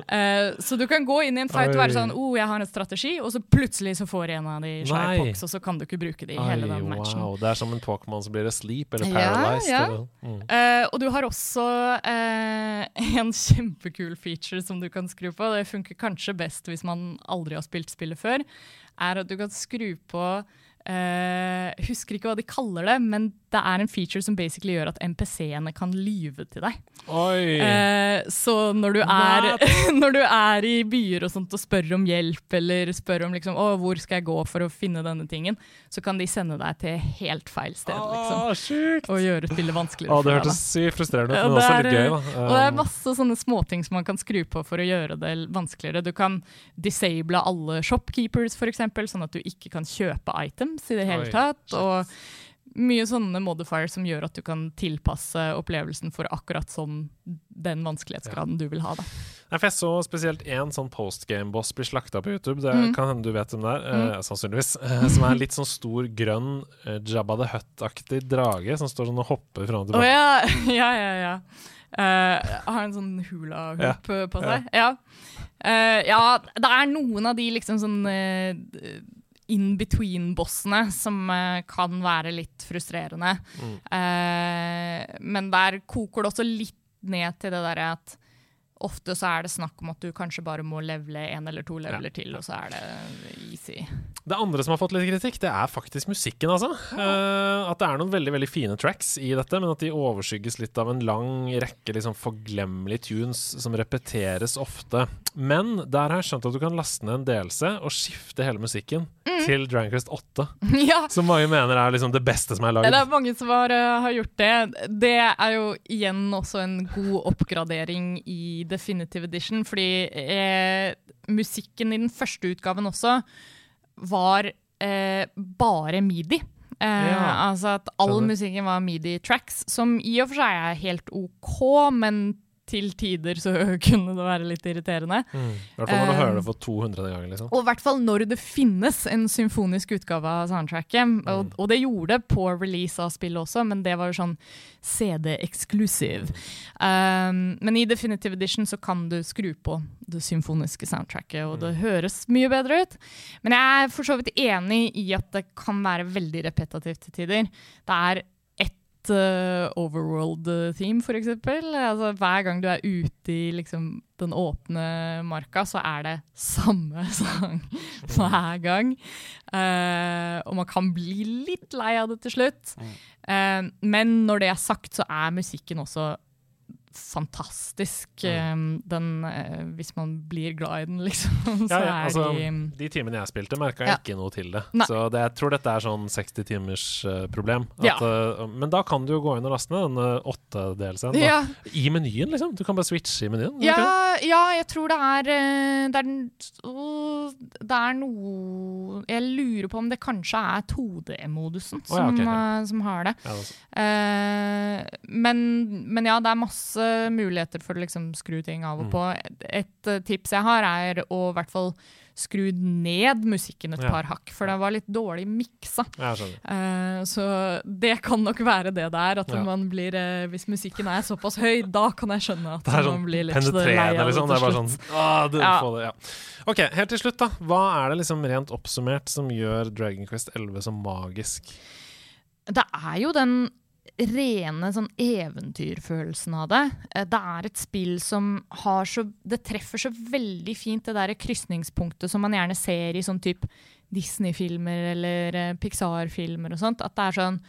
Eh, så du kan gå inn i en fight og være sånn oh, jeg har en strategi, og så plutselig så får en av de Nei. shypox, og så kan du ikke bruke de i hele den matchen. wow. Det er som en Pokémon som blir asleep eller paralyzed. ja. Eller, mm. Eh, og du har også eh, *laughs* en kjempekul feature som du kan skru på. Det funker kanskje best hvis man aldri har spilt spillet før. Er at du kan skru på Uh, Husker ikke hva de kaller det, men det er en feature som basically gjør at NPC-ene kan lyve til deg. Eh, så når du, er, *laughs* når du er i byer og sånt og spør om hjelp, eller spør om liksom, å, hvor skal jeg gå for å finne denne tingen, så kan de sende deg til helt feil sted. Liksom, Å, sjukt! og gjøre spillet vanskeligere for det deg. da. hørtes sykt frustrerende ut, men det også er, litt gøy, da. Og det er Um, masse sånne småting som man kan skru på for å gjøre det vanskeligere. Du kan disable alle shopkeepers, for eksempel, sånn at du ikke kan kjøpe items i det hele tatt. Oi. Og mye sånne modifiers som gjør at du kan tilpasse opplevelsen for akkurat sånn den vanskelighetsgraden du vil ha. Da. Nei, for Jeg så spesielt én sånn postgame-boss bli slakta på YouTube. Det Mm. kan hende du vet om det er, eh, sannsynligvis. *laughs* Eh, som er en litt sånn stor, grønn eh, Jabba the Hutt-aktig drage som står sånn og hopper fram og tilbake. tilbake. *laughs* ja, ja, ja. ja. Uh, har en sånn hula hoop ja. på seg. Ja. Uh, ja, det er noen av de liksom sånn eh, in between-bossene som eh, kan være litt frustrerende. Mm. Eh, men der koker det også litt ned til det derre at ofte så er det snakk om at du kanskje bare må levele én eller to leveler til, og så er det easy. Det andre som har fått litt kritikk, det er faktisk musikken, altså. Eh, at det er noen veldig veldig fine tracks i dette, men at de overskygges litt av en lang rekke liksom forglemmelige tunes som repeteres ofte. Men der har jeg skjønt at du kan laste ned en delelse og skifte hele musikken Mm. til Drankrest 8, *laughs* ja, som mange mener er liksom det beste som er Det er mange som har, uh, har gjort det. Det er jo igjen også en god oppgradering i Definitive Edition, fordi eh, musikken i den første utgaven også var eh, bare midi. Eh, Ja, altså at all musikken var midi-tracks, som i og for seg er helt OK, men til tider så *laughs* kunne det være litt irriterende. Mm. Hvert fall når du uh, hører det for 200. gang, liksom. Og i hvert fall når det finnes en symfonisk utgave av soundtracket. Og, Mm. og det gjorde det på release av spillet også, men det var jo sånn CD-eksklusiv. Um, men i Definitive Edition så kan du skru på det symfoniske soundtracket, og det høres mye bedre ut. Men jeg er for så vidt enig i at det kan være veldig repetitivt til tider. Det er et uh, overworld-theme, for eksempel. Altså, hver gang du er ute i liksom, den åpne marka, så er det samme *laughs* sang hver gang. Uh, og man kan bli litt lei av det til slutt. Uh, men når det er sagt, så er musikken også fantastisk. Mm. Den, eh, hvis man blir glad i den, liksom. *laughs* Ja, ja, altså, de, de timene jeg spilte, merka jeg ja. ikke noe til det. Nei. Så det, jeg tror dette er sånn 60 timers uh, problem. At, uh, men da kan du jo gå inn og laste ned den åttedelsen. I menyen, liksom. Du kan bare switche i menyen. Ja, ja, jeg tror det er det er, det er, noe Jeg lurer på om det kanskje er 2D-modusen som, oh, okay. som, har det. men, men ja, det er masse masse muligheter for å liksom skru ting av og mm. på. Et, uh, tips jeg har, er å i hvert fall skru ned musikken et ja. par hakk, for det var litt dårlig miksa. Uh, så det kan nok være det det er. At ja. man blir, uh, Hvis musikken er såpass høy, da kan jeg skjønne at sånn man blir litt lei av. Liksom. Det er bare sånn ah, du, ja. det, ja. Ok, Helt til slutt, da. Hva er det liksom rent oppsummert som gjør Dragon Quest 11 så magisk? Det er jo den rene sånn eventyrfølelsen av det. Eh, det er et spill som har så Det treffer så veldig fint det der krysningspunktet som man gjerne ser i sånn type Disney-filmer eller eh, Pixar-filmer og sånt. At det er sånn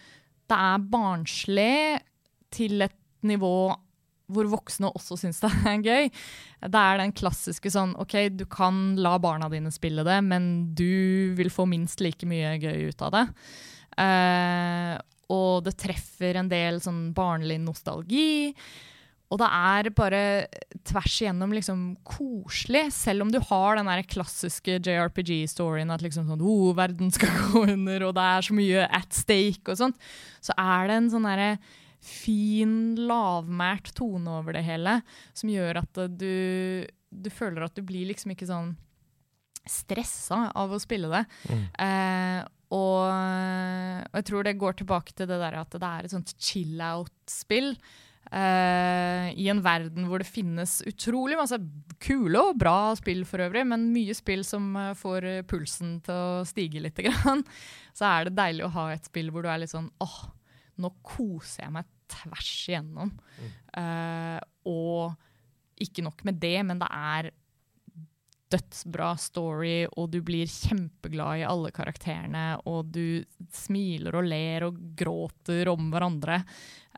Det er barnslig til et nivå hvor voksne også syns det er gøy. Det er den klassiske sånn OK, du kan la barna dine spille det, men du vil få minst like mye gøy ut av det. Uh, og det treffer en del sånn barnlig nostalgi. Og det er bare tvers igjennom liksom koselig, selv om du har den der klassiske JRPG-storyen at liksom sånn, oh, verden skal gå under, og det er så mye at stake og sånt, så er det en sånn derre fin, lavmælt tone over det hele som gjør at du, du føler at du blir liksom ikke sånn stressa av å spille det. Mm. Eh, og, og, jeg tror det går tilbake til det der at det er et sånt chill-out-spill. Uh, I en verden hvor det finnes utrolig masse kule og bra spill for øvrig, men mye spill som uh, får pulsen til å stige litt. *laughs* Grann. Så er det deilig å ha et spill hvor du er litt sånn åh, nå koser jeg meg tvers igjennom. Mm. Uh, og ikke nok med det, men det er dødsbra story, og du blir kjempeglad i alle karakterene, og du smiler og ler og gråter om hverandre.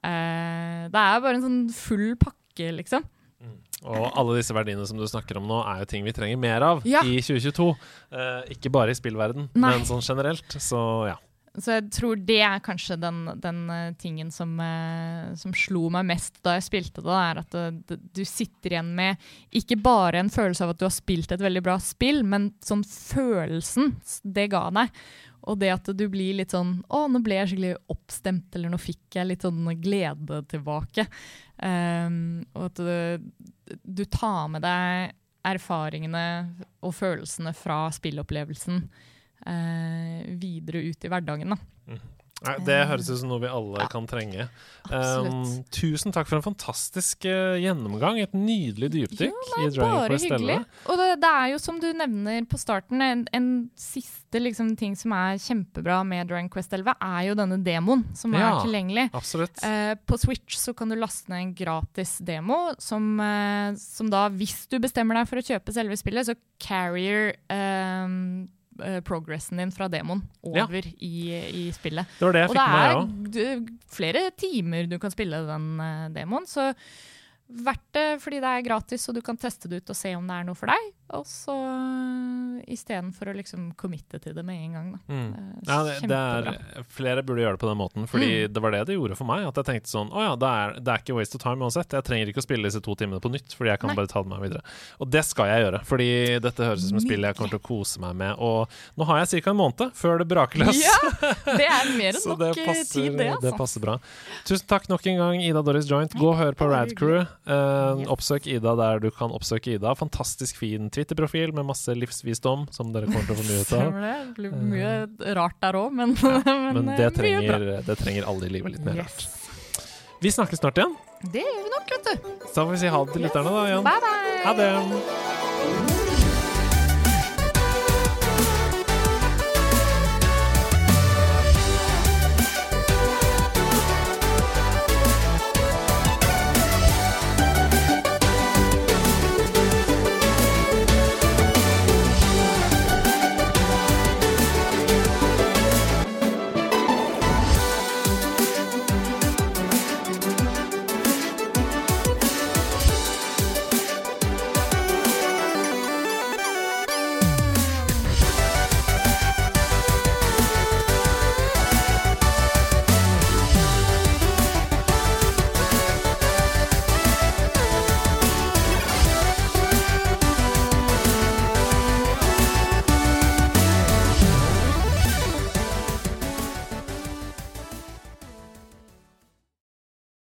Eh, det er bare en sånn full pakke, liksom. Mm. Og alle disse verdiene som du snakker om nå, er jo ting vi trenger mer av ja. i 2022. Eh, ikke bare i spillverden, Nei. men sånn generelt. Så ja. Så jeg tror det er kanskje den, den uh, tingen som, uh, som, slo meg mest da jeg spilte det, er at uh, du sitter igjen med ikke bare en følelse av at du har spilt et veldig bra spill, men sånn følelsen det ga deg. Og det at du blir litt sånn Å, nå ble jeg skikkelig oppstemt, eller nå fikk jeg litt sånn glede tilbake. Um, og at du, du tar med deg erfaringene og følelsene fra spillopplevelsen eh, videre ut i hverdagen. Da. Mm. Nei, det høres ut som noe vi alle ja. kan trenge. Um, tusen takk for en fantastisk uh, gjennomgang. Et nydelig dypdykk ja, i Dragon Quest 11. Og det, det, er jo som du nevner på starten, en, en siste liksom, ting som er kjempebra med Dragon Quest 11, er jo denne demoen som ja, er tilgjengelig. Uh, på Switch så kan du laste ned en gratis demo som, uh, som, da, hvis du bestemmer deg for å kjøpe selve spillet, så carrier uh, progressen din fra demoen over ja. i, i, spillet. Det var det jeg fikk med, jeg òg. Det er flere timer du kan spille den uh, demoen, så verdt det fordi det er gratis, og du kan teste det ut og se om det er noe for deg. Og så istedenfor å liksom committe til det med en gang. Da. Mm. Ja, det, det er, flere burde gjøre det på den måten, fordi mm. det var det det gjorde for meg. At jeg tenkte sånn Å ja, det er, det er, ikke waste of time uansett. Jeg trenger ikke å spille disse to timene på nytt, fordi jeg kan Nei. bare ta det med meg videre. Og det skal jeg gjøre, fordi dette høres ut som et spill jeg kommer til å kose meg med. Og nå har jeg ca. en måned før det braker løs. Ja, det er mer *laughs* enn nok eh, passer, tid, det. Altså. Det passer bra. Tusen takk nok en gang, Ida Doris Joint. Gå og hør på Radcrew. Uh, oppsøk Ida der du kan oppsøke Ida. Fantastisk fin Twitter-profil med masse livsvisdom som dere kommer til å få mye ut av. Det blir mye rart der òg, men, ja, *laughs* men, det, eh, trenger, det trenger alle i livet litt mer yes. rart. Vi snakkes snart igjen. Det gjør vi nok, vet du. Så får vi si ha det til lytterne, da, Jan. Bye, bye. Ha det.